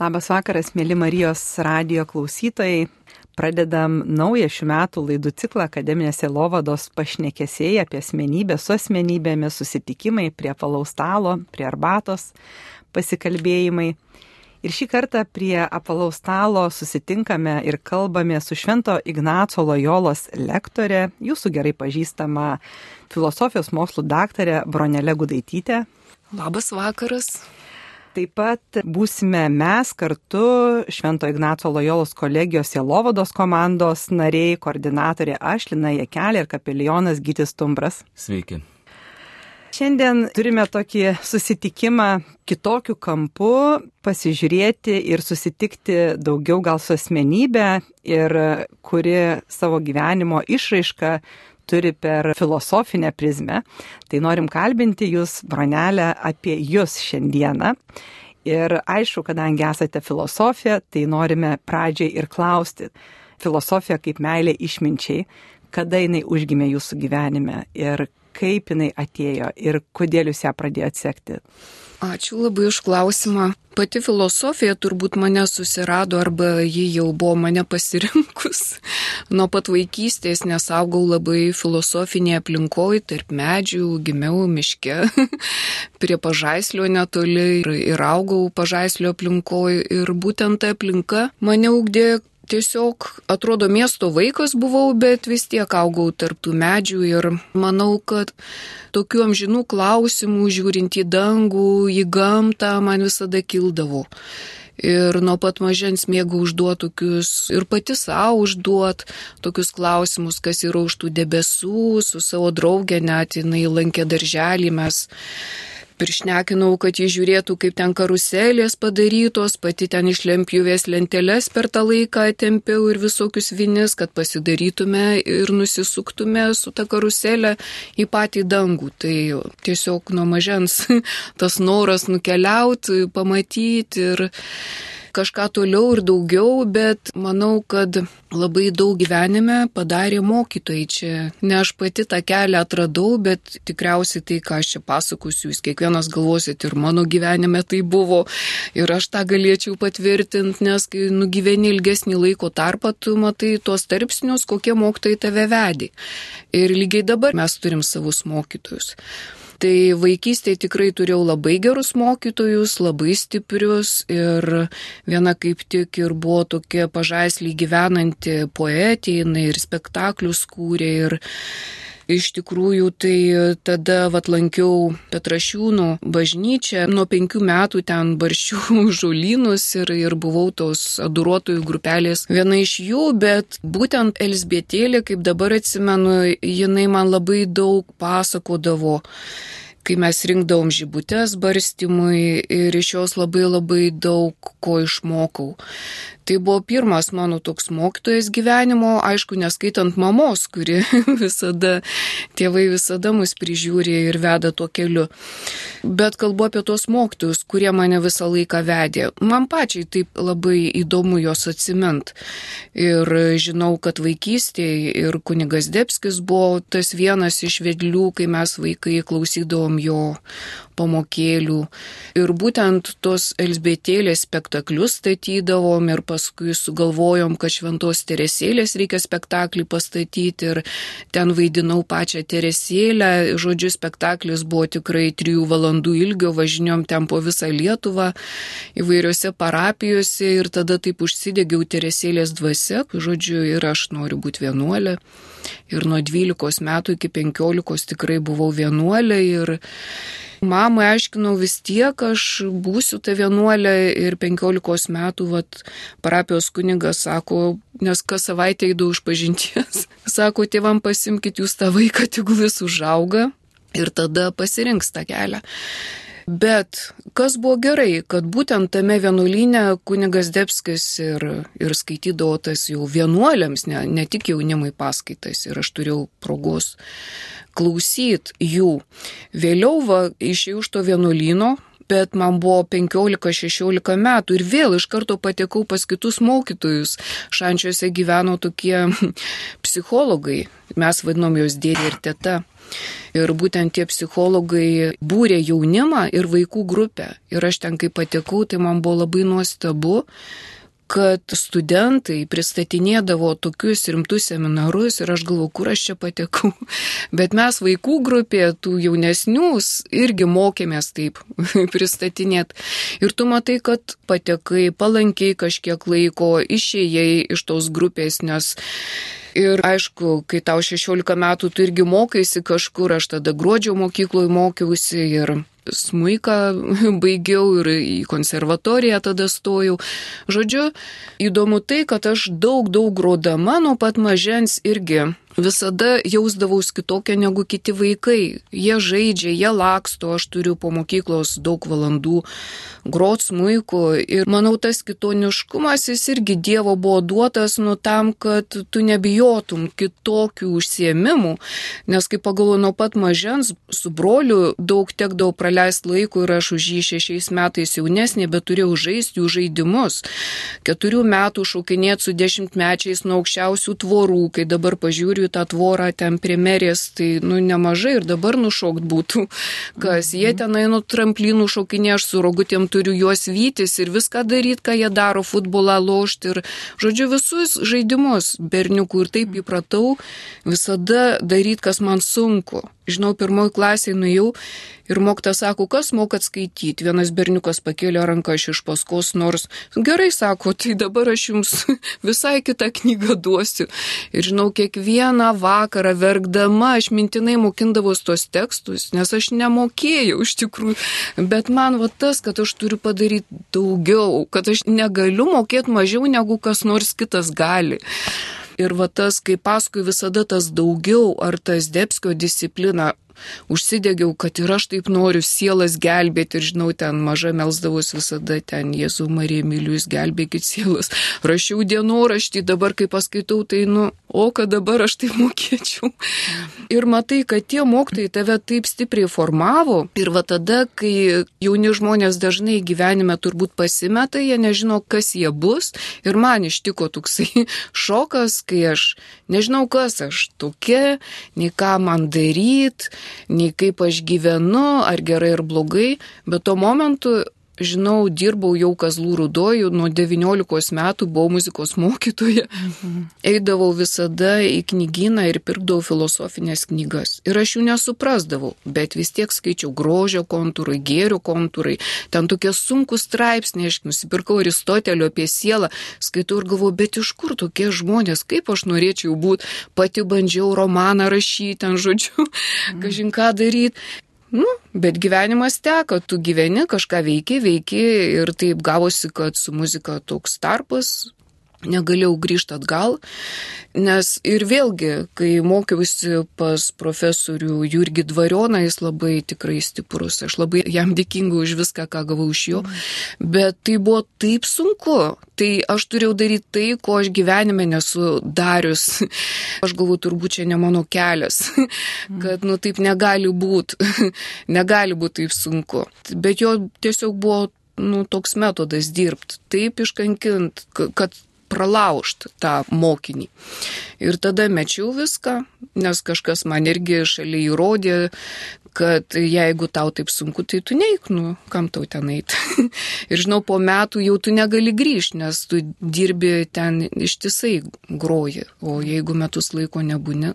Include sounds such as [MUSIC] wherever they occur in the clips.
Labas vakaras, mėly Marijos radio klausytojai. Pradedam naują šių metų laidų ciklą Akademinės Elovados pašnekesiai apie asmenybę su asmenybėmis, susitikimai prie palaus stalo, prie arbatos, pasikalbėjimai. Ir šį kartą prie apvalaus stalo susitinkame ir kalbame su Švento Ignaco Lojolos lektorė, jūsų gerai pažįstama filosofijos mokslų daktarė Bronelė Gudaitytė. Labas vakaras. Taip pat būsime mes kartu Švento Ignaco Lojolos kolegijos Jelovados komandos nariai, koordinatorė Ašlina Jekelė ir kapelionas Gytis Tumbras. Sveiki. Šiandien turime tokį susitikimą kitokiu kampu, pasižiūrėti ir susitikti daugiau gal su asmenybė ir kuri savo gyvenimo išraišką turi per filosofinę prizmę. Tai norim kalbinti jūs, bronelę, apie jūs šiandieną. Ir aišku, kadangi esate filosofija, tai norime pradžiai ir klausti. Filosofija kaip meilė išminčiai, kada jinai užgimė jūsų gyvenime ir kaip jinai atėjo ir kodėl jūs ją pradėjote sekti. Ačiū labai už klausimą. Pati filosofija turbūt mane susirado arba ji jau buvo mane pasirinkus. [LAUGHS] Nuo pat vaikystės nesaugau labai filosofinėje aplinkoje, tarp medžių, gimiau miške, [LAUGHS] prie pažaislio netoli ir, ir augau pažaislio aplinkoje. Ir būtent ta aplinka mane ugdė tiesiog atrodo miesto vaikas buvau, bet vis tiek augau tarptų medžių ir manau, kad tokių amžinų klausimų, žiūrint į dangų, į gamtą, man visada kildavo. Ir nuo pat mažens mėgau užduoti tokius ir pati savo užduot tokius klausimus, kas yra už tų debesų, su savo draugė net jinai lankė darželį, mes Piršnekinau, kad jie žiūrėtų, kaip ten karuselės padarytos, pati ten iš lempjuvės lenteles per tą laiką tempiau ir visokius vinis, kad pasidarytume ir nusisuktume su ta karuselė į patį dangų. Tai tiesiog nuo mažens [LAUGHS] tas noras nukeliauti, pamatyti ir kažką toliau ir daugiau, bet manau, kad labai daug gyvenime padarė mokytojai. Čia ne aš pati tą kelią atradau, bet tikriausiai tai, ką aš čia pasakosiu, jūs kiekvienas galvosit ir mano gyvenime tai buvo. Ir aš tą galėčiau patvirtinti, nes kai nugyveni ilgesnį laiko tarpą, tu matai tuos tarpsnius, kokie mokytojai tave vedė. Ir lygiai dabar mes turim savus mokytojus. Tai vaikystėje tikrai turėjau labai gerus mokytojus, labai stiprius ir viena kaip tik ir buvo tokia pažaislį gyvenanti poetė, jinai ir spektaklius kūrė ir Iš tikrųjų, tai tada vat lankiau Petrašiūnų bažnyčią, nuo penkių metų ten barščių [LAUGHS] žolynus ir, ir buvau tos aduruotojų grupelės viena iš jų, bet būtent Elsbietėlė, kaip dabar atsimenu, jinai man labai daug pasakodavo kai mes rinkdavom žibutes barstymui ir iš jos labai labai daug ko išmokau. Tai buvo pirmas mano toks mokytojas gyvenimo, aišku, neskaitant mamos, kuri [LAUGHS] visada, tėvai visada mus prižiūrė ir veda tuo keliu. Bet kalbu apie tos mokytojus, kurie mane visą laiką vedė. Man pačiai taip labai įdomu jos atsimint. Ir žinau, kad vaikystėje ir kunigas Debskis buvo tas vienas iš vedlių, kai mes vaikai klausydavom jo pamokėlių. Ir būtent tos Elsbėtėlės spektaklius statydavom ir paskui sugalvojom, kad šventos Teresėlės reikia spektaklį pastatyti ir ten vaidinau pačią Teresėlę. Žodžiu, spektaklis buvo tikrai trijų valandų ilgio, važiniom ten po visą Lietuvą įvairiose parapijose ir tada taip užsidegiau Teresėlės dvasia, žodžiu, ir aš noriu būti vienuolė. Ir nuo 12 metų iki 15 tikrai buvau vienuolė ir Mamai aiškinau vis tiek, aš būsiu ta vienuolė ir 15 metų, vat, parapijos kunigas sako, nes kas savaitę įdau iš pažinties, [LAUGHS] sako, tėvam pasimkit jūs tą vaiką, tegul jis užauga ir tada pasirinks tą kelią. Bet kas buvo gerai, kad būtent tame vienuolyne kunigas Debskis ir, ir skaitydavo tas jau vienuoliams, ne, ne tik jaunimui paskaitas ir aš turėjau progos klausyt jų. Vėliau va, išėjau iš to vienuolyno, bet man buvo 15-16 metų ir vėl iš karto patekau pas kitus mokytojus. Šančiuose gyveno tokie [LAUGHS] psichologai, mes vadinom juos dėdė ir teta. Ir būtent tie psichologai būrė jaunimą ir vaikų grupę. Ir aš ten, kai patekau, tai man buvo labai nuostabu, kad studentai pristatinėdavo tokius rimtus seminarus ir aš galvoju, kur aš čia patekau. [LAUGHS] Bet mes vaikų grupė, tų jaunesnius, irgi mokėmės taip [LAUGHS] pristatinėti. Ir tu matai, kad patekai palankiai kažkiek laiko, išėjai iš tos grupės, nes Ir aišku, kai tau 16 metų, tu irgi mokaisi kažkur, aš tada gruodžio mokykloje mokiausi ir smuiką [LAUGHS] baigiau ir į konservatoriją tada stojau. Žodžiu, įdomu tai, kad aš daug, daug grodama nuo pat mažens irgi visada jausdavaus kitokia negu kiti vaikai. Jie žaidžia, jie laksto, aš turiu po mokyklos daug valandų grot smuiku ir manau tas kitoniškumas jis irgi Dievo buvo duotas nu tam, kad tu nebijotum kitokių užsiemimų, nes kaip pagalvoju nuo pat mažens su broliu daug tekdavau praleisti laiko ir aš už jį šešiais metais jaunesnė, bet turėjau žaisti jų žaidimus. Keturių metų šaukinėti su dešimtmečiais nuo aukščiausių tvorų, kai dabar pažiūriu tą tvorą ten prie merės, tai nu nemažai ir dabar nušokt būtų. [LAUGHS] Kas jie tenai nu tramplynų šaukinė, aš su rogutėm turiu juos vytis ir viską daryti, ką jie daro, futbolą lošti ir, žodžiu, visus žaidimus berniukų ir taip įpratau visada daryti, kas man sunku. Žinau, pirmoji klasė nuėjau ir mokta sako, kas mokat skaityti. Vienas berniukas pakėlė ranką iš paskos, nors gerai sako, tai dabar aš jums [LAUGHS] visai kitą knygą duosiu. Ir žinau, kiekvieną vakarą verkdama aš mintinai mokindavau tos tekstus, nes aš nemokėjau iš tikrųjų. Bet man va tas, kad aš turiu padaryti daugiau, kad aš negaliu mokėti mažiau negu kas nors kitas gali. Ir va tas, kai paskui visada tas daugiau, ar tas Debskio disciplina, užsidegiau, kad ir aš taip noriu sielas gelbėti ir žinau, ten maža melsdavus visada ten Jėzų Marija Milius gelbėkit sielas. Rašiau dienoraštį, dabar kai paskaitau, tai nu, o kad dabar aš tai mokėčiau. Ir matai, kad tie mokytojai tave taip stipriai formavo ir va tada, kai jauni žmonės dažnai gyvenime turbūt pasimeta, jie nežino, kas jie bus ir man ištiko toksai [LAUGHS] šokas, kai aš nežinau, kas aš tokia, nei ką man daryti nei kaip aš gyvenu, ar gerai ar blogai, bet tuo momentu žinau, dirbau jau Kazlų rudojų, nuo 19 metų buvau muzikos mokytoja. Mhm. Eidavau visada į knygyną ir pirkdavau filosofinės knygas. Ir aš jų nesuprasdavau, bet vis tiek skaičiau grožio kontūrai, gėrio kontūrai. Ten tokie sunkus straipsniai, aš nusipirkau Aristotelio apie sielą, skaitau ir galvoju, bet iš kur tokie žmonės, kaip aš norėčiau būti, pati bandžiau romaną rašyti, ten žodžiu, mhm. [LAUGHS] kažin ką daryti. Nu, bet gyvenimas teka, tu gyveni, kažką veiki, veiki ir taip gavosi, kad su muzika toks tarpas, negalėjau grįžti atgal, nes ir vėlgi, kai mokiausi pas profesorių Jurgį Dvarioną, jis labai tikrai stiprus, aš labai jam dėkinga už viską, ką gavau iš jo, bet tai buvo taip sunku, tai aš turėjau daryti tai, ko aš gyvenime nesu darius. [LAUGHS] Aš galvoju, turbūt čia ne mano kelias, [LAUGHS] kad nu taip negali būti, [LAUGHS] negali būti taip sunku, bet jo tiesiog buvo nu, toks metodas dirbti, taip iškankint, kad pralaužti tą mokinį. Ir tada mečiau viską, nes kažkas man irgi šalia įrodė, kad jeigu tau taip sunku, tai tu neik, nu, kam tau ten eiti. [LAUGHS] ir žinau, po metų jau tu negali grįžti, nes tu dirbi ten ištisai groji, o jeigu metus laiko nebūni.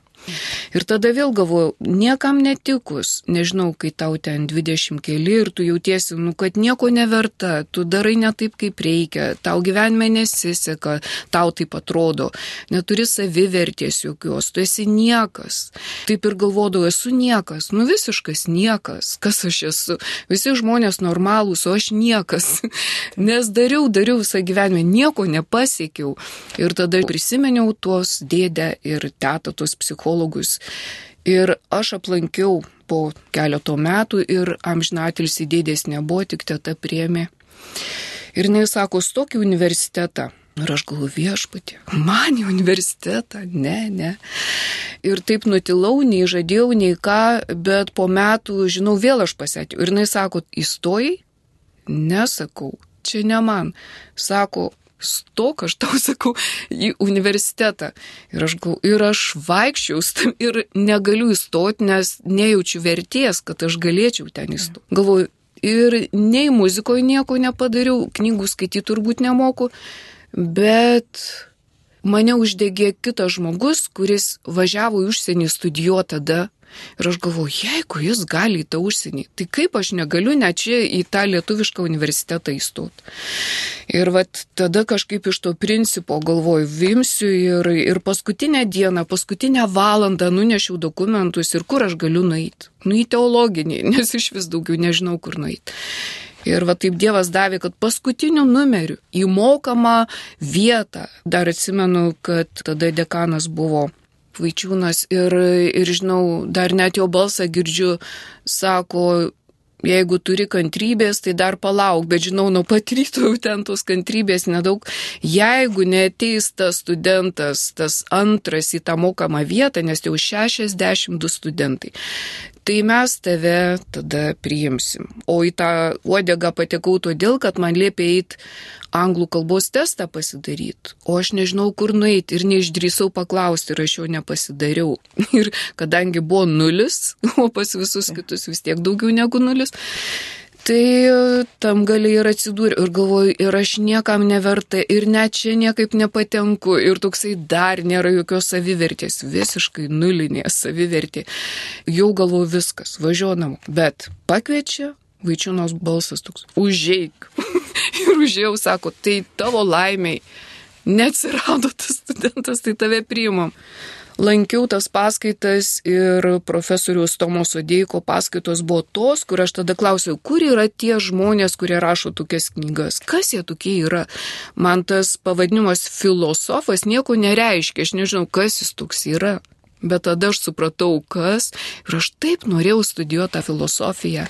Ir tada vėl galvoju, niekam netikus, nežinau, kai tau ten 20 keli ir tu jautiesi, nu, kad nieko neverta, tu darai ne taip, kaip reikia, tau gyvenime nesiseka, tau taip atrodo, neturi savivertės jokios, tu esi niekas. Taip ir galvodavau, esu niekas, nu visiškas niekas, kas aš esu. Visi žmonės normalūs, o aš niekas. [LAUGHS] Nes dariau, dariau visą gyvenimą, nieko nepasiekiau. Ir tada prisiminiau tuos dėdę ir tetą, tuos psichologus. Ir aš aplankiau po keleto metų ir amžinatilsi dėdės nebuvo, tik teta priemė. Ir jis sako, stok į universitetą. Ir aš galvoju viešpatį, man į universitetą, ne, ne. Ir taip nutilau, nei žadėjau, nei ką, bet po metų, žinau, vėl aš pasėtiu. Ir jinai sako, įstojai? Nesakau, čia ne man. Sako, stok, aš tau sakau, į universitetą. Ir aš, ir aš vaikščiau ir negaliu įstoti, nes nejaučiu verties, kad aš galėčiau ten įstoti. Galvoju, ir nei muzikoje nieko nepadariau, knygų skaityti turbūt nemoku, bet mane uždegė kitas žmogus, kuris važiavo į užsienį studijuoti tada. Ir aš galvoju, jeigu jis gali į tą užsienį, tai kaip aš negaliu net čia į tą lietuvišką universitetą įstoti. Ir vat tada kažkaip iš to principo galvoju, vimsiu ir, ir paskutinę dieną, paskutinę valandą nunešiau dokumentus ir kur aš galiu nueiti. Nu į teologinį, [LAUGHS] nes iš vis daugiau nežinau, kur nueiti. Ir va taip Dievas davė, kad paskutiniu numeriu įmokamą vietą. Dar atsimenu, kad tada dekanas buvo Vaičiūnas ir, ir žinau, dar net jo balsą girdžiu, sako, jeigu turi kantrybės, tai dar palauk, bet žinau, nuo pat ryto ten tos kantrybės nedaug. Jeigu neteis tas studentas, tas antras į tą mokamą vietą, nes jau 62 studentai, tai mes tave tada priimsim. O į tą uodegą patekau todėl, kad man liepė eiti anglų kalbos testą pasidaryti, o aš nežinau, kur nueiti ir neišdrįsau paklausti ir aš jo nepasidariau. [LAUGHS] Ir kadangi buvo nulis, o pas visus kitus vis tiek daugiau negu nulis, Tai tam galiai ir atsidūrė ir galvoju, ir aš niekam neverta, ir net čia niekaip nepatenku, ir toksai dar nėra jokios savivertės, visiškai nulinė savivertė. Jau galvoju viskas, važiuonam, bet pakviečia, vaičiūnos balsas toks, užeik. [LAUGHS] ir užėjau, sako, tai tavo laimiai, neatsirado tas studentas, tai tave priimam lankiau tas paskaitas ir profesorius Tomo Sodėjko paskaitos buvo tos, kur aš tada klausiau, kur yra tie žmonės, kurie rašo tokias knygas, kas jie tokie yra. Man tas pavadinimas filosofas nieko nereiškia, aš nežinau, kas jis toks yra. Bet tada aš supratau, kas ir aš taip norėjau studijuoti tą filosofiją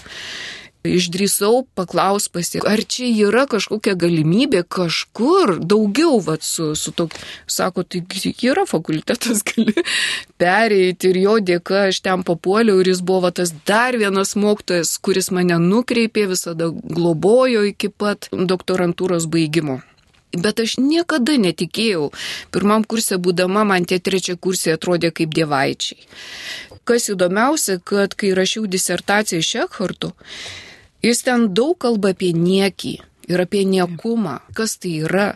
išdrįsau paklaus pasi, ar čia yra kažkokia galimybė kažkur daugiau, vat, su, su tokiu, sako, tai yra fakultetas, [LAUGHS] gali pereiti ir jo dėka aš ten papuoliau ir jis buvo tas dar vienas mokytojas, kuris mane nukreipė, visada globojo iki pat doktorantūros baigimo. Bet aš niekada netikėjau. Pirmam kursė būdama man tie trečia kursė atrodė kaip dievaičiai. Kas įdomiausia, kad kai rašiau disertaciją iš Ekharto, Jis ten daug kalba apie niekį ir apie niekumą, kas tai yra.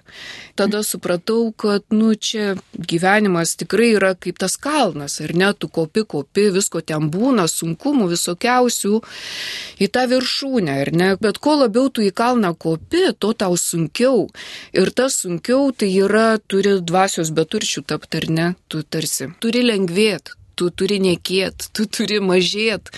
Tada supratau, kad, nu, čia gyvenimas tikrai yra kaip tas kalnas, ar ne, tu kopi, kopi, visko ten būna, sunkumų visokiausių į tą viršūnę, ar ne, bet kuo labiau tu į kalną kopi, to tau sunkiau. Ir tas sunkiau tai yra, turi dvasios beturčių tapti, ar ne, tu tarsi turi lengvėti tu turi nekėt, tu turi mažėt.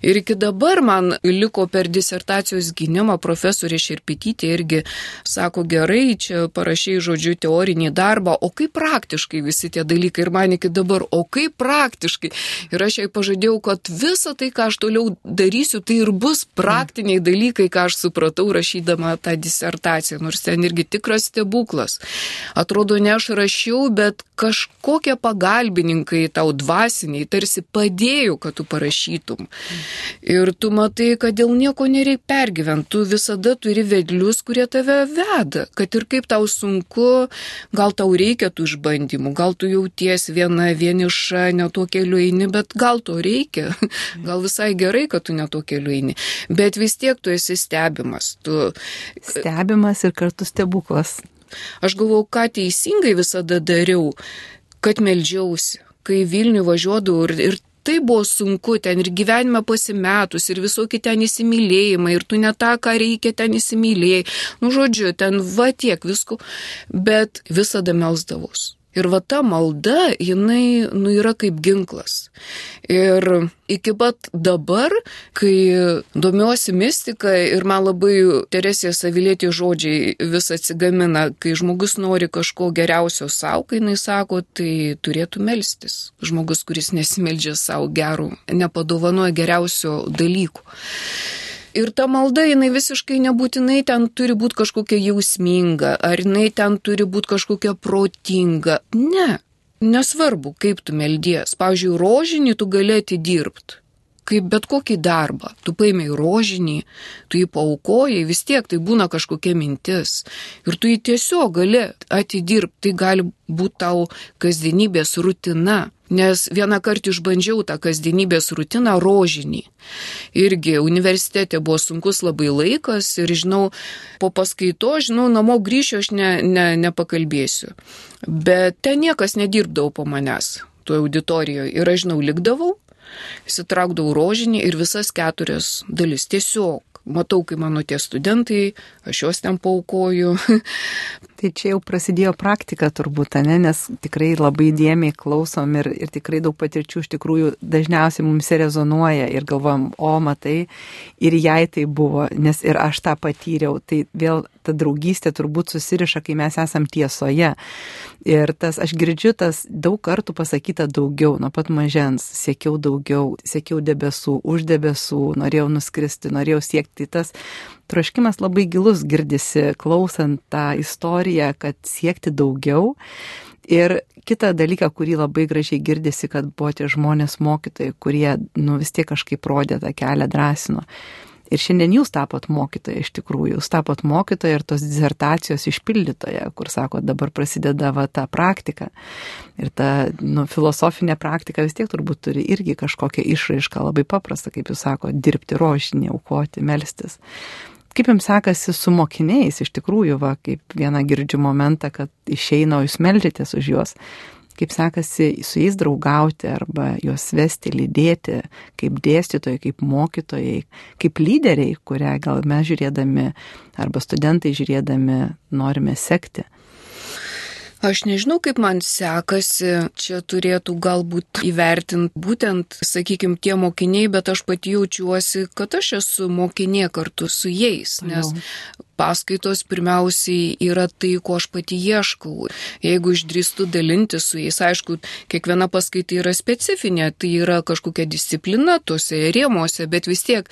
Ir iki dabar man liko per disertacijos gynimą profesorė Šerpitytė irgi sako, gerai, čia parašiai žodžiu teorinį darbą, o kaip praktiškai visi tie dalykai ir man iki dabar, o kaip praktiškai. Ir aš jai pažadėjau, kad visa tai, ką aš toliau darysiu, tai ir bus praktiniai dalykai, ką aš supratau rašydama tą disertaciją, nors ten irgi tikras stebuklas. Atrodo, ne aš rašiau, bet kažkokie pagalbininkai tau dvasiai dvasiniai tarsi padėjo, kad tu parašytum. Ir tu matai, kad dėl nieko nereikia pergyventi, tu visada turi vedlius, kurie tave veda, kad ir kaip tau sunku, gal tau reikia tų išbandymų, gal tu jauties viena, vieniša, ne tuo keliu eini, bet gal to reikia, [LAUGHS] gal visai gerai, kad tu ne tuo keliu eini, bet vis tiek tu esi stebimas. Tu... Stebimas ir kartu stebuklas. Aš galvau, ką teisingai visada dariau, kad melžiausi kai Vilnių važiuodavau ir, ir tai buvo sunku ten ir gyvenime pasimetus ir visokie ten įsimylėjimai ir tu ne tą, ką reikia ten įsimylėjai. Nu, žodžiu, ten va tiek visko, bet visada melsdavus. Ir va ta malda, jinai, nu, yra kaip ginklas. Ir iki pat dabar, kai domiuosi mistika ir man labai Teresė Savilėtė žodžiai vis atsigamina, kai žmogus nori kažko geriausio savo, kai jinai sako, tai turėtų melstis. Žmogus, kuris nesimeldžia savo gerų, nepadovanoja geriausio dalykų. Ir ta malda, jinai visiškai nebūtinai ten turi būti kažkokia jausminga, ar jinai ten turi būti kažkokia protinga. Ne, nesvarbu, kaip tu meldies. Pavyzdžiui, rožinį tu gali atidirbti. kaip bet kokį darbą. Tu paėmėjai rožinį, tu jį paukojai, vis tiek tai būna kažkokia mintis. Ir tu jį tiesiog gali atidirbti, tai gali būti tau kasdienybės rutina. Nes vieną kartą išbandžiau tą kasdienybės rutiną rožinį. Irgi universitete buvo sunkus labai laikas ir žinau, po paskaito, žinau, namo grįšiu, aš ne, ne, nepakalbėsiu. Bet ten niekas nedirbdavo po manęs, tuo auditorijoje. Ir aš žinau, likdavau įsitraukdavau rožinį ir visas keturias dalis. Tiesiog matau, kai mano tie studentai, aš juos ten paukoju. [LAUGHS] Tai čia jau prasidėjo praktika turbūt, ne? nes tikrai labai dėmiai klausom ir, ir tikrai daug patirčių iš tikrųjų dažniausiai mums rezonuoja ir galvojam, o matai, ir jai tai buvo, nes ir aš tą patyriau. Tai vėl ta draugystė turbūt susiriša, kai mes esam tiesoje. Ir tas, aš girdžiu tas daug kartų pasakyta daugiau, nuo pat mažens, siekiau daugiau, siekiau debesų, už debesų, norėjau nuskristi, norėjau siekti. Tas troškimas labai gilus girdisi, klausant tą istoriją, kad siekti daugiau. Ir kitą dalyką, kurį labai gražiai girdisi, kad buvo tie žmonės mokytojai, kurie, nu, vis tiek kažkaip rodė tą kelią, drąsino. Ir šiandien jūs tapot mokytoja iš tikrųjų, jūs tapot mokytoja ir tos disertacijos išpildytoja, kur sako, dabar prasideda va ta praktika. Ir ta nu, filosofinė praktika vis tiek turbūt turi irgi kažkokią išraišką, labai paprasta, kaip jūs sako, dirbti rožinį, aukoti, melstis. Kaip jums sekasi su mokiniais, iš tikrųjų, va, kaip vieną girdžiu momentą, kad išeina, jūs melžitės už juos kaip sekasi su jais draugauti arba juos vesti, lydėti, kaip dėstytojai, kaip mokytojai, kaip lyderiai, kurią gal mes žiūrėdami arba studentai žiūrėdami norime sekti. Aš nežinau, kaip man sekasi, čia turėtų galbūt įvertinti būtent, sakykime, tie mokiniai, bet aš pati jaučiuosi, kad aš esu mokinė kartu su jais, nes paskaitos pirmiausiai yra tai, ko aš pati ieškau. Jeigu išdrįstu dalinti su jais, aišku, kiekviena paskaita yra specifinė, tai yra kažkokia disciplina tuose rėmuose, bet vis tiek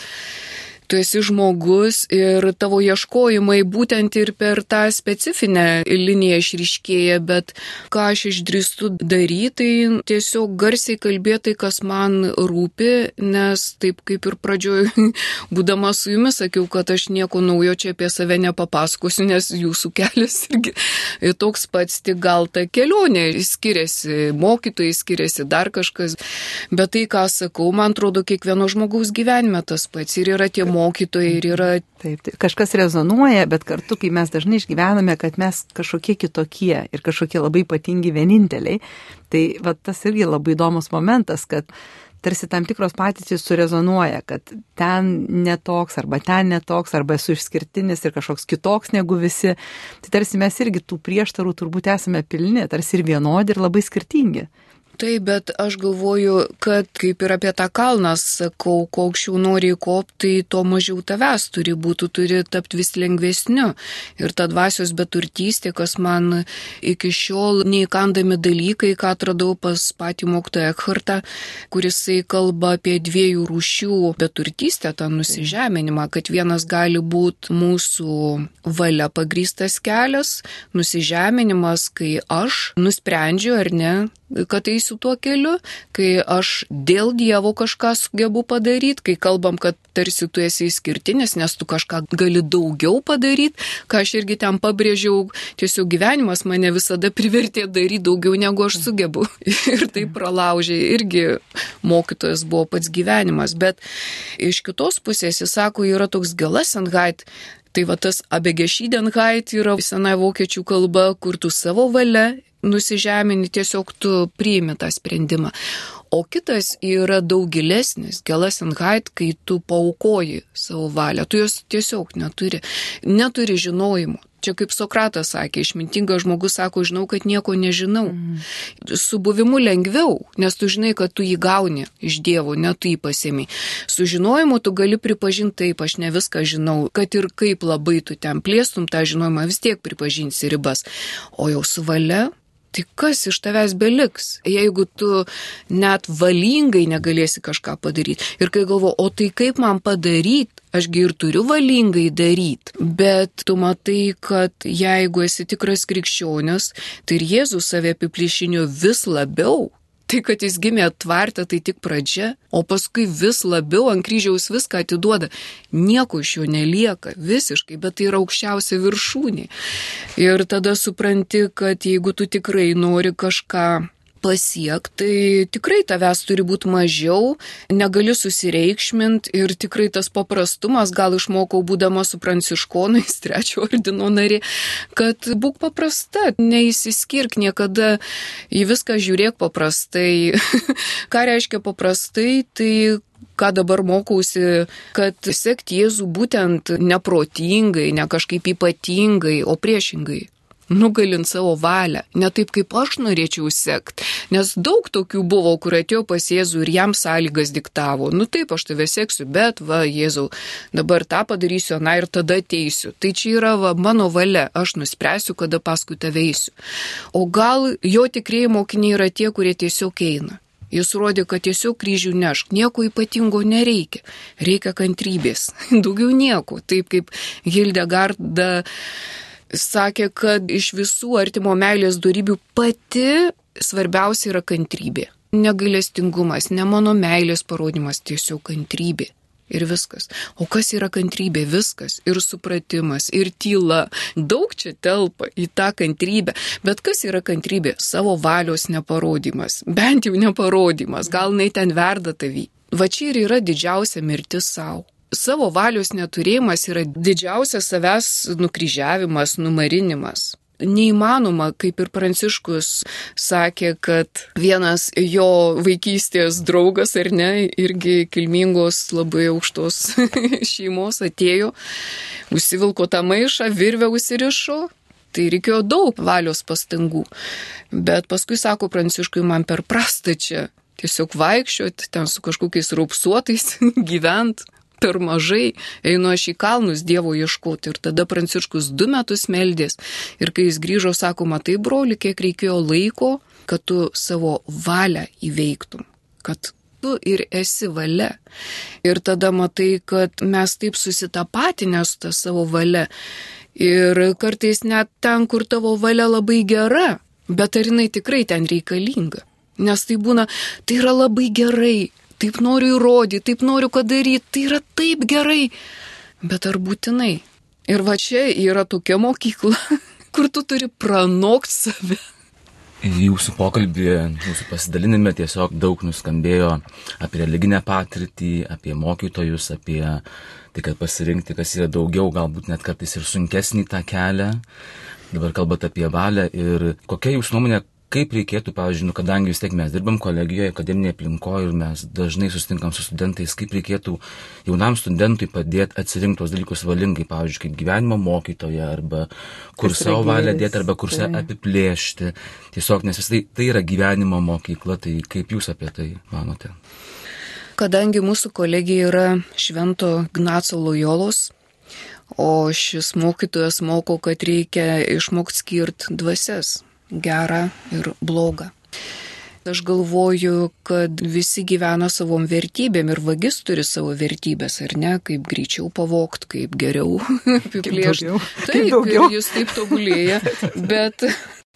tu esi žmogus ir tavo ieškojimai būtent ir per tą specifinę liniją išryškėja, bet ką aš išdrįstu daryti, tai tiesiog garsiai kalbėti, kas man rūpi, nes taip kaip ir pradžioj, [LAUGHS] būdama su jumis, sakiau, kad aš nieko naujo čia apie save nepapasakosiu, nes jūsų kelias irgi [LAUGHS] toks pats, tik gal ta kelionė skiriasi, mokytojai skiriasi, dar kažkas, bet tai, ką sakau, man atrodo, kiekvieno žmogaus gyvenime tas pats ir yra tie mokytojai mokytojai ir yra. Taip, taip, kažkas rezonuoja, bet kartu, kai mes dažnai išgyvename, kad mes kažkokie kitokie ir kažkokie labai ypatingi vieninteliai, tai va, tas irgi labai įdomus momentas, kad tarsi tam tikros patirtys surezonuoja, kad ten netoks, arba ten netoks, arba esu išskirtinis ir kažkoks kitoks negu visi. Tai tarsi mes irgi tų prieštarų turbūt esame pilni, tarsi ir vienodi ir labai skirtingi. Taip, bet aš galvoju, kad kaip ir apie tą kalną sakau, kuo aukščiau nori įkopti, tai tuo mažiau tavęs turi būti, turi tapti vis lengvesniu. Ir ta dvasios beturtystė, kas man iki šiol neįkandami dalykai, ką atradau pas patį mokytoją Ekhartą, kuris kalba apie dviejų rūšių beturtystę, tą nusižeminimą, kad vienas gali būti mūsų valia pagrystas kelias, nusižeminimas, kai aš nusprendžiu ar ne kad eisiu tuo keliu, kai aš dėl Dievo kažką sugebu padaryti, kai kalbam, kad tarsi tu esi išskirtinis, nes tu kažką gali daugiau padaryti, ką aš irgi ten pabrėžiau, tiesiog gyvenimas mane visada privertė daryti daugiau negu aš sugebu. [LAUGHS] Ir tai pralaužė irgi mokytojas buvo pats gyvenimas. Bet iš kitos pusės jis sako, yra toks gelasenheit, Tai va tas abegešydenheit yra sena vokiečių kalba, kur tu savo valia nusižemini, tiesiog tu priimi tą sprendimą. O kitas yra daug gilesnis, gelasenheit, kai tu paukoji savo valią, tu jos tiesiog neturi, neturi žinojimo. Čia kaip Sokratas sakė, išmintingas žmogus sako, žinau, kad nieko nežinau. Mm. Su buvimu lengviau, nes tu žinai, kad tu jį gauni iš Dievo, ne tu jį pasėmiai. Su žinojimu tu gali pripažinti taip, aš ne viską žinau, kad ir kaip labai tu ten plėstum tą žinojimą, vis tiek pripažinsi ribas. O jau su valia tai kas iš tavęs beliks, jeigu tu net valingai negalėsi kažką padaryti. Ir kai galvo, o tai kaip man padaryti, ašgi ir turiu valingai daryti. Bet tu matai, kad jeigu esi tikras krikščionis, tai ir Jėzus save apiplišinio vis labiau Tai, kad jis gimė tvarte, tai tik pradžia, o paskui vis labiau ant kryžiaus viską atiduoda. Nieko iš jo nelieka, visiškai, bet tai yra aukščiausia viršūnė. Ir tada supranti, kad jeigu tu tikrai nori kažką pasiekti, tai tikrai tavęs turi būti mažiau, negali susireikšmint ir tikrai tas paprastumas, gal išmokau būdama su pranciškonais, [LAUGHS] trečio ordino nari, kad būk paprasta, neįsiskirk niekada, į viską žiūrėk paprastai. [LAUGHS] Ką reiškia paprastai, tai ką dabar mokausi, kad sekti Jėzų būtent neprotingai, ne kažkaip ypatingai, o priešingai nugalint savo valią, ne taip kaip aš norėčiau sekti. Nes daug tokių buvo, kur atėjo pas Jėzų ir jam sąlygas diktavo. Nu taip, aš tave seksiu, bet va, Jėzau, dabar tą padarysiu, na ir tada ateisiu. Tai čia yra va, mano valia, aš nuspręsiu, kada paskui tave eisiu. O gal jo tikrieji mokiniai yra tie, kurie tiesiog eina. Jis rodė, kad tiesiog kryžių nešk, nieko ypatingo nereikia, reikia kantrybės, [LAUGHS] daugiau nieko, taip kaip Hildegarda sakė, kad iš visų artimo meilės darybių pati svarbiausia yra kantrybė. Negailestingumas, ne mano meilės parodimas, tiesiog kantrybė. Ir viskas. O kas yra kantrybė? Viskas. Ir supratimas, ir tyla. Daug čia telpa į tą kantrybę. Bet kas yra kantrybė? Savo valios neparodimas. Bent jau neparodimas. Gal nei ten verda tavy. Va čia ir yra didžiausia mirtis savo savo valios neturėjimas yra didžiausias savęs nukryžiavimas, numarinimas. Neįmanoma, kaip ir Pranciškus sakė, kad vienas jo vaikystės draugas ar ne, irgi kilmingos labai aukštos [LAUGHS] šeimos atėjo, užsivilko tą maišą, virvę užsirišo, Tai reikėjo daug valios pastangų. Bet paskui sako Pranciškui, man per prastą čia tiesiog vaikščioti, ten su kažkokiais raupsuotais [LAUGHS] gyvent, per mažai, einu aš į kalnus Dievo ieškoti. Ir tada Pranciškus du metus meldės. Ir kai jis grįžo, sako, matai, broli, kiek reikėjo laiko, kad tu savo valią įveiktum. Kad tu ir esi valia. Ir tada matai, kad mes taip susitapatinę su tą savo valia. Ir kartais net ten, kur tavo valia labai gera, bet ar jinai tikrai ten reikalinga. Nes tai būna, tai yra labai gerai, taip noriu įrodyti, taip noriu ką daryti, tai yra taip gerai. Bet ar būtinai? Ir va čia yra tokia mokykla, [LAUGHS] kur tu turi pranokti save. Jūsų pokalbį, jūsų pasidalinime tiesiog daug nuskambėjo apie religinę patirtį, apie mokytojus, apie tai, kad pasirinkti, kas yra daugiau, galbūt net kartais ir sunkesnį tą kelią. Dabar kalbate apie valią ir kokia jūsų nuomonė, kaip reikėtų, pavyzdžiui, nu, kadangi vis tiek mes dirbam kolegijoje, akademinėje aplinkoje ir mes dažnai susitinkam su studentais, kaip reikėtų jaunam studentui padėti atsirinkti tos dalykus valingai, pavyzdžiui, kaip gyvenimo mokytoja, arba kur savo valią dėti, arba kur save apiplėšti. Tiesiog, nes vis tai, tai yra gyvenimo mokykla, tai kaip jūs apie tai manote? Kadangi mūsų kolegija yra Švento Gnaco Lojolos, o šis mokytojas moko, kad reikia išmokti skirti dvasias gerą ir blogą. Aš galvoju, kad visi gyvena savom vertybėm ir vagis turi savo vertybės, ar ne, kaip greičiau pavokt, kaip geriau [LAUGHS] apiplėšti. Taip, jis taip tobulėja, bet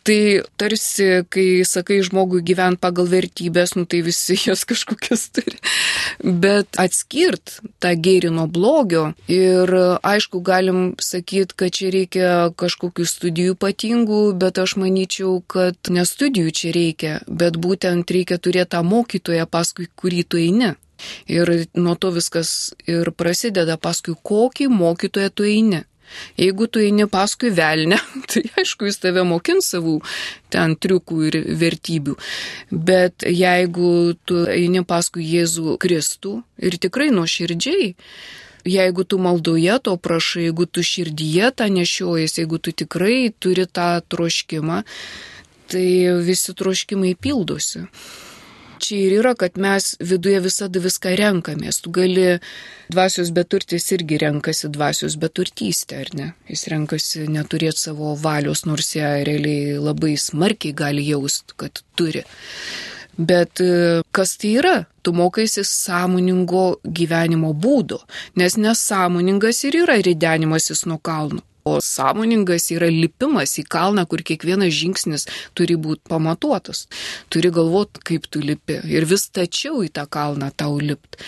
Tai tarsi, kai sakai žmogui gyvent pagal vertybės, nu tai visi [LAUGHS] jos kažkokias turi. Bet atskirt tą gėrį nuo blogio ir aišku, galim sakyti, kad čia reikia kažkokių studijų ypatingų, bet aš manyčiau, kad ne studijų čia reikia, bet būtent reikia turėti tą mokytoją, paskui kurį tu eini. Ir nuo to viskas ir prasideda, paskui kokį mokytoją tu eini. Jeigu tu eini paskui velnę, [LAUGHS] tai aišku, jis tave mokins savų ten triukų ir vertybių. Bet jeigu tu eini paskui Jėzų Kristų ir tikrai nuoširdžiai, jeigu tu maldoje to prašai, jeigu tu širdyje tą nešiojas, jeigu tu tikrai turi tą troškimą, tai visi troškimai pildosi čia ir yra, kad mes viduje visada viską renkamės. Tu gali, dvasios beturtis irgi renkasi dvasios beturtystę, ar ne? Jis renkasi neturėti savo valios, nors ją realiai labai smarkiai gali jaust, kad turi. Bet e, kas tai yra? Tu mokaisi sąmoningo gyvenimo būdo, nes nesąmoningas ir yra ridenimasis nuo kalnų. O sąmoningas yra lipimas į kalną, kur kiekvienas žingsnis turi būti pamatuotas. Turi galvoti, kaip tu lipi ir vis tačiau į tą kalną tau lipt.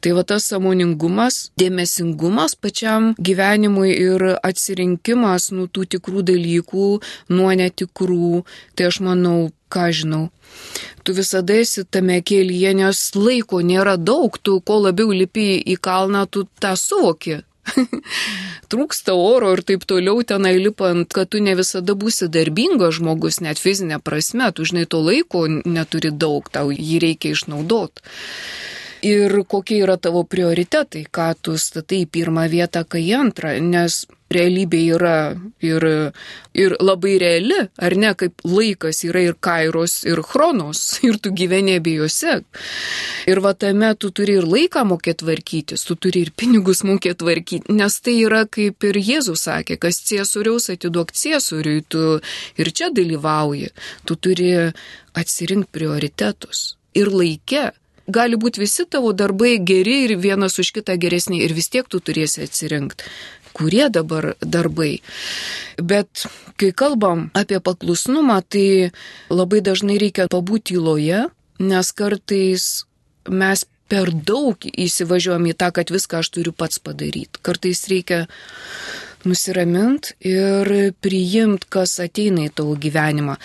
Tai va tas sąmoningumas, dėmesingumas pačiam gyvenimui ir atsirinkimas nuo tų tikrų dalykų, nuo netikrų, tai aš manau, ką žinau. Tu visada esi tame kelyje, nes laiko nėra daug, tu kuo labiau lipi į kalną, tu tą suvoki [LAUGHS] trūksta oro ir taip toliau tenai lipant, kad tu ne visada būsi darbingas žmogus, net fizinė prasme, tu žinai to laiko neturi daug, tau jį reikia išnaudoti. Ir kokie yra tavo prioritetai, ką tu statai į pirmą vietą, kai į antrą, nes realybė yra ir, ir labai reali, ar ne, kaip laikas yra ir kairos, ir chronos, ir tu gyveni abiejose. Ir va tame tu turi ir laiką mokėti tvarkytis, tu turi ir pinigus mokėti tvarkyti, nes tai yra kaip ir Jėzus sakė, kas ciesuriaus atiduok ciesuriui, tu ir čia dalyvauji, tu turi atsirinkti prioritetus. Ir laikė gali būti visi tavo darbai geri ir vienas už kitą geresni ir vis tiek tu turėsi atsirinkti kurie dabar darbai. Bet kai kalbam apie paklusnumą, tai labai dažnai reikia pabūti tyloje, nes kartais mes per daug įsivažiuojam į tą, kad viską aš turiu pats padaryti. Kartais reikia nusiramint ir priimt, kas ateina į tavo gyvenimą.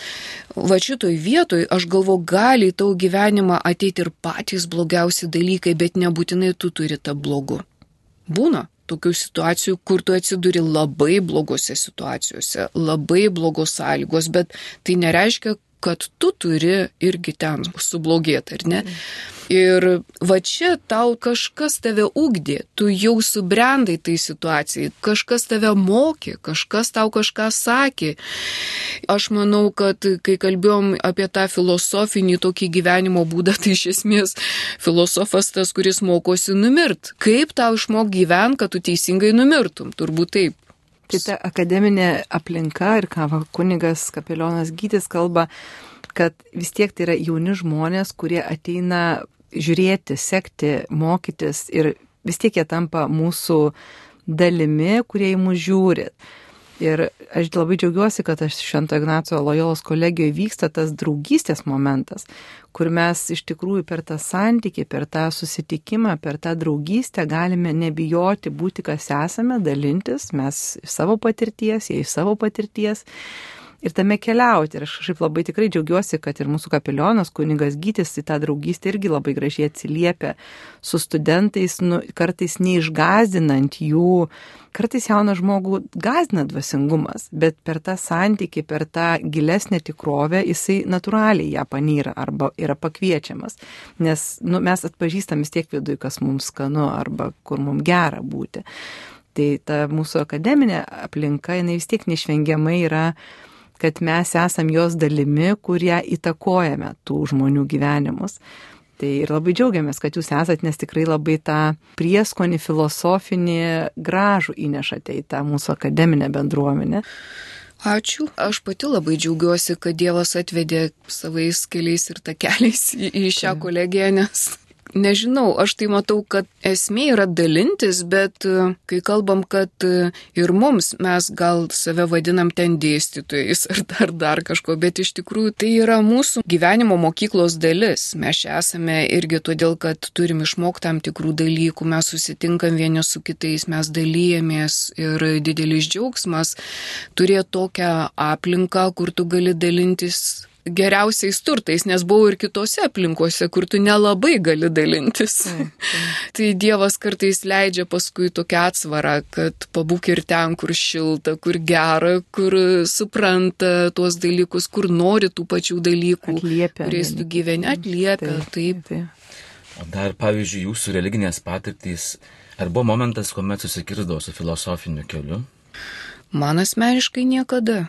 Va šitoj vietoj aš galvoju, gali į tavo gyvenimą ateiti ir patys blogiausi dalykai, bet nebūtinai tu turi tą blogų. Būna tokių situacijų, kur tu atsiduri labai blogose situacijose, labai blogos sąlygos, bet tai nereiškia, kad tu turi irgi ten sublogėti, ar ne? Ir va čia tau kažkas tave ugdė, tu jau subrendai tai situacijai, kažkas tave mokė, kažkas tau kažką sakė. Aš manau, kad kai kalbėjom apie tą filosofinį tokį gyvenimo būdą, tai iš esmės filosofas tas, kuris mokosi numirt. Kaip tau išmok gyventi, kad tu teisingai numirtum? Turbūt taip. Tai ta akademinė aplinka ir ką kunigas kapelionas Gytis kalba, kad vis tiek tai yra jauni žmonės, kurie ateina žiūrėti, sekti, mokytis ir vis tiek jie tampa mūsų dalimi, kurie į mus žiūri. Ir aš labai džiaugiuosi, kad aš Švento Ignaco Lojolos kolegijoje vyksta tas draugystės momentas, kur mes iš tikrųjų per tą santykį, per tą susitikimą, per tą draugystę galime nebijoti būti, kas esame, dalintis, mes savo patirties, jie iš savo patirties ir tame keliauti. Ir aš kažkaip labai tikrai džiaugiuosi, kad ir mūsų kapelionas, kunigas Gytis, į tą draugystę irgi labai gražiai atsiliepia su studentais, nu, kartais neišgazdinant jų. Kartais jauną žmogų gazdina dvasingumas, bet per tą santykį, per tą gilesnę tikrovę jisai natūraliai ją panyra arba yra pakviečiamas. Nes nu, mes atpažįstam vis tiek viduje, kas mums skanu arba kur mums gera būti. Tai ta mūsų akademinė aplinka, jinai vis tiek neišvengiamai yra kad mes esam jos dalimi, kurie įtakojame tų žmonių gyvenimus. Tai ir labai džiaugiamės, kad jūs esat, nes tikrai labai tą prieskonį filosofinį gražų įnešate į tą mūsų akademinę bendruomenę. Ačiū. Aš pati labai džiaugiuosi, kad Dievas atvedė savais keliais ir takeliais į, šią kolegiją, nes Nežinau, aš tai matau, kad esmė yra dalintis, bet e, kai kalbam, kad e, ir mums mes gal save vadinam ten dėstytojais ar [LAUGHS] dar, dar kažko, bet iš tikrųjų tai yra mūsų gyvenimo mokyklos dalis. Mes čia esame irgi todėl, kad turim išmokti tam tikrų dalykų, mes susitinkam vieni su kitais, mes dalyjamės ir didelis džiaugsmas turėti tokią aplinką, kur tu gali dalintis geriausiais turtais, nes buvau ir kitose aplinkose, kur tu nelabai gali dalintis. Mm, mm. [LAUGHS] tai Dievas kartais leidžia paskui tokią atsvarą, kad pabūk ir ten, kur šilta, kur gera, kur supranta tuos dalykus, kur nori tų pačių dalykų, atliepia, kuriais tu gyveni, atliepia. Taip. taip. O dar, pavyzdžiui, jūsų religinės patirtys, ar buvo momentas, kuomet susikirsdavo su filosofiniu keliu? Man asmeniškai niekada.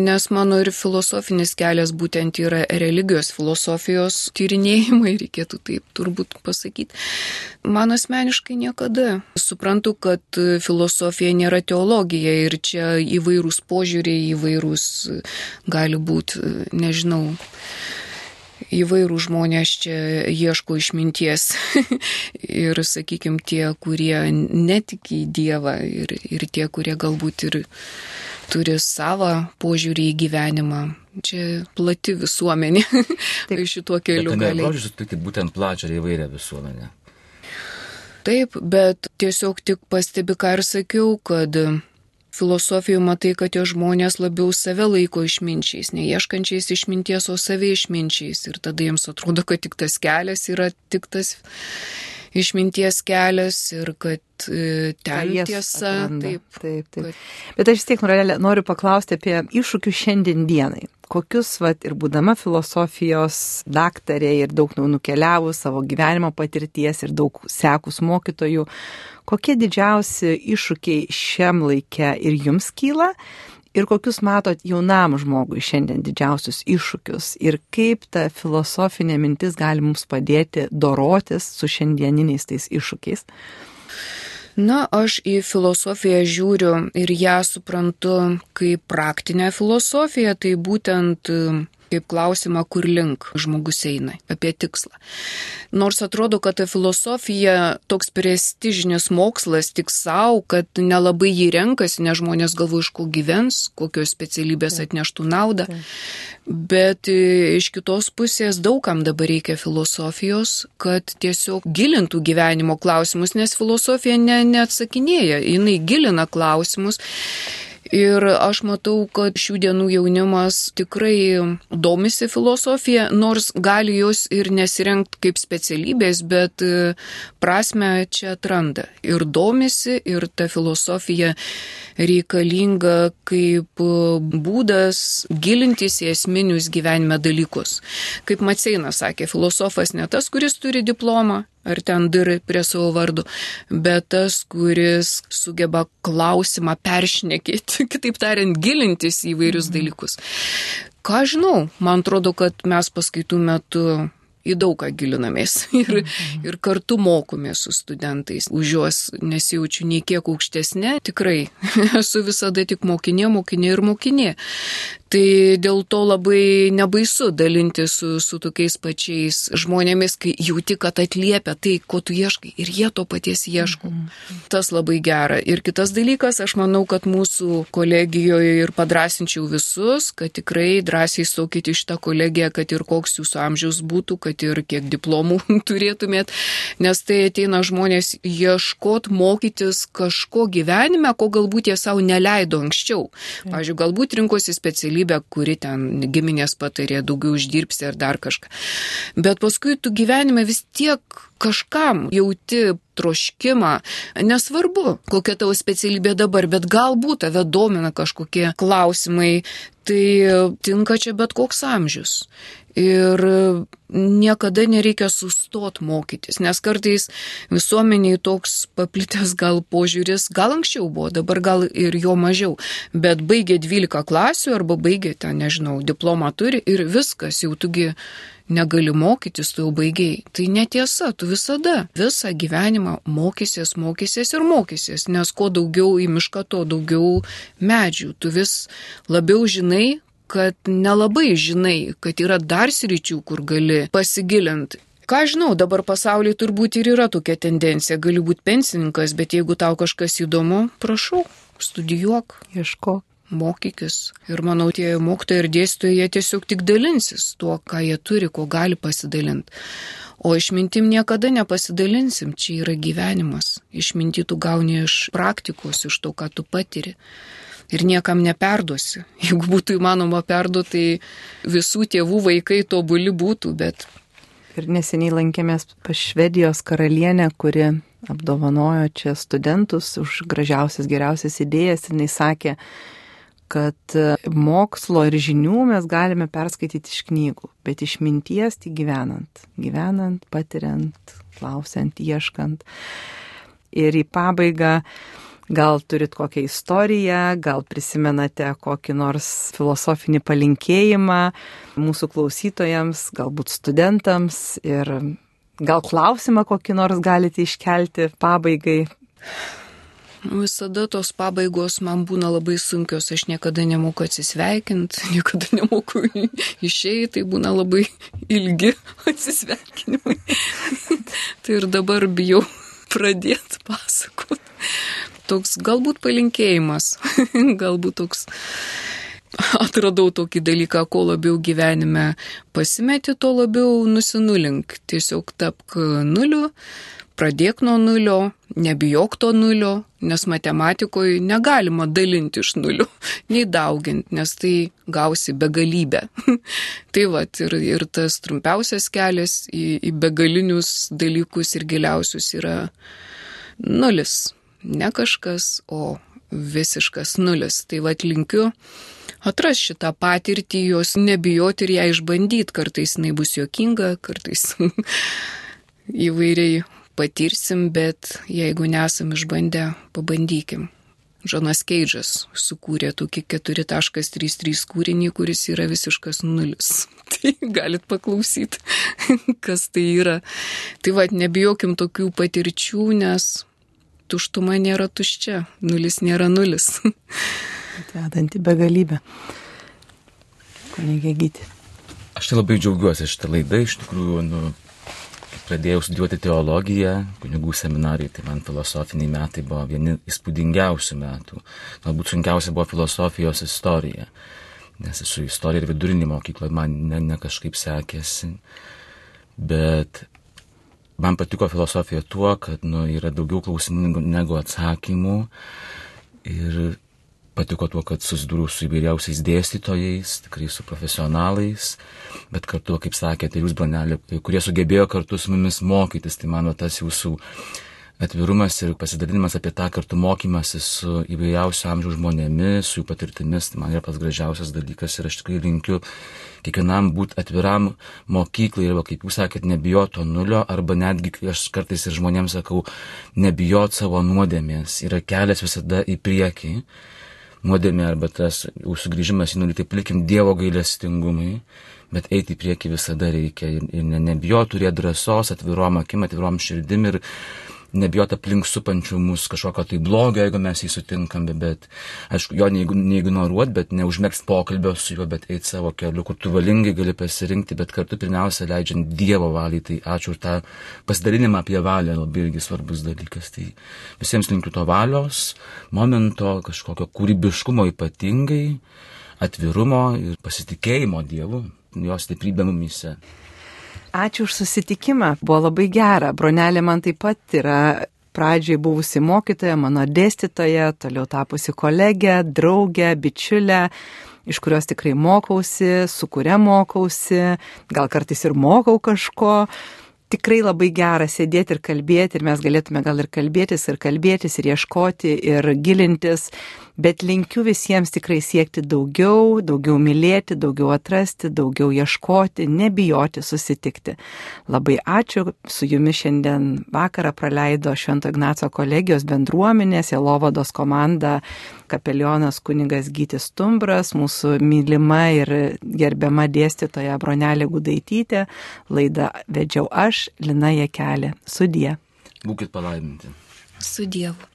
Nes mano ir filosofinis kelias būtent yra religijos filosofijos tyrinėjimai, reikėtų taip turbūt pasakyti. Man asmeniškai niekada. Suprantu, kad filosofija nėra teologija ir čia įvairūs požiūriai, įvairūs gali būti, nežinau, įvairių žmonės čia ieško išminties. [LAUGHS] ir, sakykime, tie, kurie netiki į Dievą ir, ir tie, kurie galbūt ir turi savo požiūrį į gyvenimą. Čia plati visuomenė. [LAUGHS] Tai šituo keliu gali. Aš sutikti būtent plačią ir įvairią visuomenę. Taip, bet tiesiog tik pastebi, ką ir sakiau, kad filosofijoje matai, kad tie žmonės labiau save laiko išminčiais, neieškančiais išminties, o save išminčiais. Ir tada jiems atrodo, kad tik tas kelias yra tik tas išminties kelias ir kad e, ten tiesa. Taip, taip. taip. Kad... Bet aš vis tiek noriu paklausti apie iššūkius šiandien dienai. Kokius, vat, ir būdama filosofijos daktarė ir daug nukeliavus savo gyvenimo patirties ir daug sekus mokytojų, Kokie didžiausi iššūkiai šiam laikė ir jums kyla? Ir kokius matot jaunam žmogui šiandien didžiausius iššūkius ir kaip ta filosofinė mintis gali mums padėti dorotis su šiandieniniais tais iššūkiais? Na, aš į filosofiją žiūriu ir ją suprantu kaip praktinę filosofiją, tai būtent kaip klausimą, kur link žmogus eina, apie tikslą. Nors atrodo, kad ta filosofija toks prestižinis mokslas tik savo, kad nelabai jį renkasi, nes žmonės galvo iš ko gyvens, kokios specialybės atneštų naudą. Bet e, iš kitos pusės daugam dabar reikia filosofijos, kad tiesiog gilintų gyvenimo klausimus, nes filosofija ne, neatsakinėja, jinai gilina klausimus. Ir aš matau, kad šių dienų jaunimas tikrai domisi filosofija, nors gali jos ir nesirenkt kaip specialybės, bet e, prasme čia atranda. Ir domisi, ir ta filosofija reikalinga kaip e, būdas gilintis į esminius gyvenime dalykus. Kaip Maceinas sakė, filosofas ne tas, kuris turi diplomą, ar ten dir prie savo vardu, bet tas, kuris sugeba klausimą peršnekėti, [LAUGHS] kitaip tariant, gilintis į vairius mhm. dalykus. Ką žinau, man atrodo, kad mes paskaitų metu į daug ką gilinamės [LAUGHS] ir, mhm. ir kartu mokomės su studentais. Už juos nesijaučiu nei kiek aukštesnė, tikrai [LAUGHS] esu visada tik mokinė, mokinė ir mokinė. Tai dėl to labai nebaisu dalinti su, su tokiais pačiais žmonėmis, kai jauti, kad atliepia tai, ko tu ieškai ir jie to paties ieško. -hmm. Tas labai gera. Ir kitas dalykas, aš manau, kad mūsų kolegijoje ir padrasinčiau visus, kad tikrai drąsiai stokite šitą kolegiją, kad ir koks jūsų amžiaus būtų, kad ir kiek diplomų [LAUGHS] turėtumėt, nes tai ateina žmonės ieškot, mokytis kažko gyvenime, ko galbūt jie savo neleido anksčiau. Pavyzdžiui, galbūt rinkosi specialiai specialybę, kuri ten giminės patarė, daugiau uždirbsi ar dar kažką. Bet paskui tu gyvenime vis tiek kažkam jauti troškimą, nesvarbu, kokia tavo specialybė dabar, bet galbūt tave domina kažkokie klausimai, tai tinka čia bet koks amžius. Ir niekada nereikia sustot mokytis, nes kartais visuomeniai toks paplitęs gal požiūris, gal anksčiau buvo, dabar gal ir jo mažiau, bet baigė 12 klasių arba baigė ten, nežinau, diplomą turi ir viskas, jau tugi negali mokytis, tu jau baigiai. Tai netiesa, tu visada visą gyvenimą mokysies, mokysies ir mokysies, nes kuo daugiau į mišką, tuo daugiau medžių. Tu vis labiau žinai, kad nelabai žinai, kad yra dar sričių, kur gali pasigilinti. Ką žinau, dabar pasaulyje turbūt ir yra tokia tendencija, gali būti pensininkas, bet jeigu tau kažkas įdomu, prašau, studijuok. Ieškok. Mokykis. Ir manau, tie mokytojai ir dėstytojai, jie tiesiog tik dalinsis tuo, ką jie turi, ko gali pasidalinti. O išmintim niekada nepasidalinsim, čia yra gyvenimas. Išminti tu gauni iš praktikos, iš to, ką tu patiri ir niekam neperduosi. [LAUGHS] Jeigu būtų įmanoma perduoti, tai visų tėvų vaikai tobuli būtų, bet. Ir neseniai lankėmės pas Švedijos karalienę, kuri apdovanojo čia studentus už gražiausias, geriausias idėjas. Jis sakė, kad mokslo ir žinių mes galime perskaityti iš knygų, bet iš minties tik gyvenant. Gyvenant, patiriant, klausiant, ieškant. Ir į pabaigą Gal turit kokią istoriją, gal prisimenate kokį nors filosofinį palinkėjimą mūsų klausytojams, galbūt studentams ir gal klausimą kokį nors galite iškelti pabaigai. Visada tos pabaigos man būna labai sunkios, aš niekada nemoku atsisveikinti, [LAUGHS] niekada nemoku [LAUGHS] išeiti, tai būna labai ilgi [LAUGHS] atsisveikinimai. tai ir dabar bijau pradėti pasakoti. Toks galbūt palinkėjimas, [LAUGHS] galbūt toks atradau tokį dalyką, kuo labiau gyvenime pasimeti, tuo labiau nusinulink. Tiesiog tapk nuliu, pradėk nuo nulio, nebijok to nulio, nes matematikoje negalima dalinti iš nulio, [LAUGHS] nei dauginti, nes tai gausi begalybę. [LAUGHS] tai va, ir, ir tas trumpiausias kelias į, į begalinius dalykus ir giliausius yra nulis. Ne kažkas, o visiškas nulis. Tai va, linkiu atras šitą patirtį, jos nebijoti ir ją išbandyti. Kartais jinai bus juokinga, kartais [LAUGHS] įvairiai patirsim, bet jeigu nesam išbandę, pabandykim. Žonas Keidžas sukūrė tokį 4.33 kūrinį, kuris yra visiškas nulis. [LAUGHS] Tai galit paklausyti, [LAUGHS] kas tai yra. Tai vad, nebijokim tokių patirčių, nes tuštuma nėra tuščia, nulis nėra nulis. [LAUGHS] Atvedanti begalybę. Kolegė gyti. Aš tai labai džiaugiuosi šitą laidą, iš tikrųjų, nu, pradėjau studijuoti teologiją, kunigų seminarai, tai man filosofiniai metai buvo vieni įspūdingiausių metų. Galbūt sunkiausia buvo filosofijos istorija, nes esu istorija ir vidurinį mokyklą, man ne, ne kažkaip sekėsi, bet man patiko filosofija tuo, kad nu, yra daugiau klausimų negu atsakymų. Ir patiko tuo, kad susidūriau su įvairiausiais dėstytojais, tikrai su profesionalais, bet kartu, kaip sakėte, jūs, Branelė, kurie sugebėjo kartu su mumis mokytis, tai mano tas jūsų atvirumas ir pasidalinimas apie tą kartu mokymasi su įvairiausio amžiaus žmonėmis, su jų patirtimis, tai man yra pats gražiausias dalykas ir aš tikrai linkiu kiekvienam būti atviram mokyklai ir, kaip jūs sakėt, nebijoto nulio, arba netgi aš kartais ir žmonėms sakau, nebijot savo nuodėmės, yra kelias visada į priekį. Nuodėmė arba tas sugrįžimas į nulį, tai likim Dievo gailestingumui, bet eiti į priekį visada reikia ir, ir ne, nebijoti turėti drąsos, atvirom akim, atvirom širdim ir nebijoti aplink supančių mūsų kažkokio tai blogio, jeigu mes jį sutinkam, bet, aišku, jo neignoruot, bet neužmėgst pokalbio su juo, bet eiti savo keliu, kur tu valingai gali pasirinkti, bet kartu pirmiausia leidžiant Dievo valiai. Tai ačiū už tą pasidalinimą apie valią, labai irgi svarbus dalykas. Tai visiems linkiu to valios, momento, kažkokio kūrybiškumo ypatingai, atvirumo ir pasitikėjimo Dievu, jos stiprybė mumise. Ačiū už susitikimą, buvo labai gera. Bronelė man taip pat yra pradžiai buvusi mokytoja, mano dėstytoja, toliau tapusi kolegė, draugė, bičiulė iš kurios tikrai mokausi, su kuria mokausi, gal kartais ir mokau kažko. Tikrai labai gera sėdėti ir kalbėti ir mes galėtume gal ir kalbėtis ir kalbėtis ir ieškoti ir gilintis bet linkiu visiems tikrai siekti daugiau, daugiau mylėti, daugiau atrasti, daugiau ieškoti, nebijoti susitikti. Labai ačiū, su jumis šiandien vakarą praleido Švento Ignaco kolegijos bendruomenės, Jelovados komanda, kapelionas kunigas Gytis Tumbras, mūsų mylima ir gerbiama dėstytoja Bronelė Gudaitytė, laidą vedžiau aš, Lina Jekelė. Sudie. Būkit palaiminti. Su Dievu.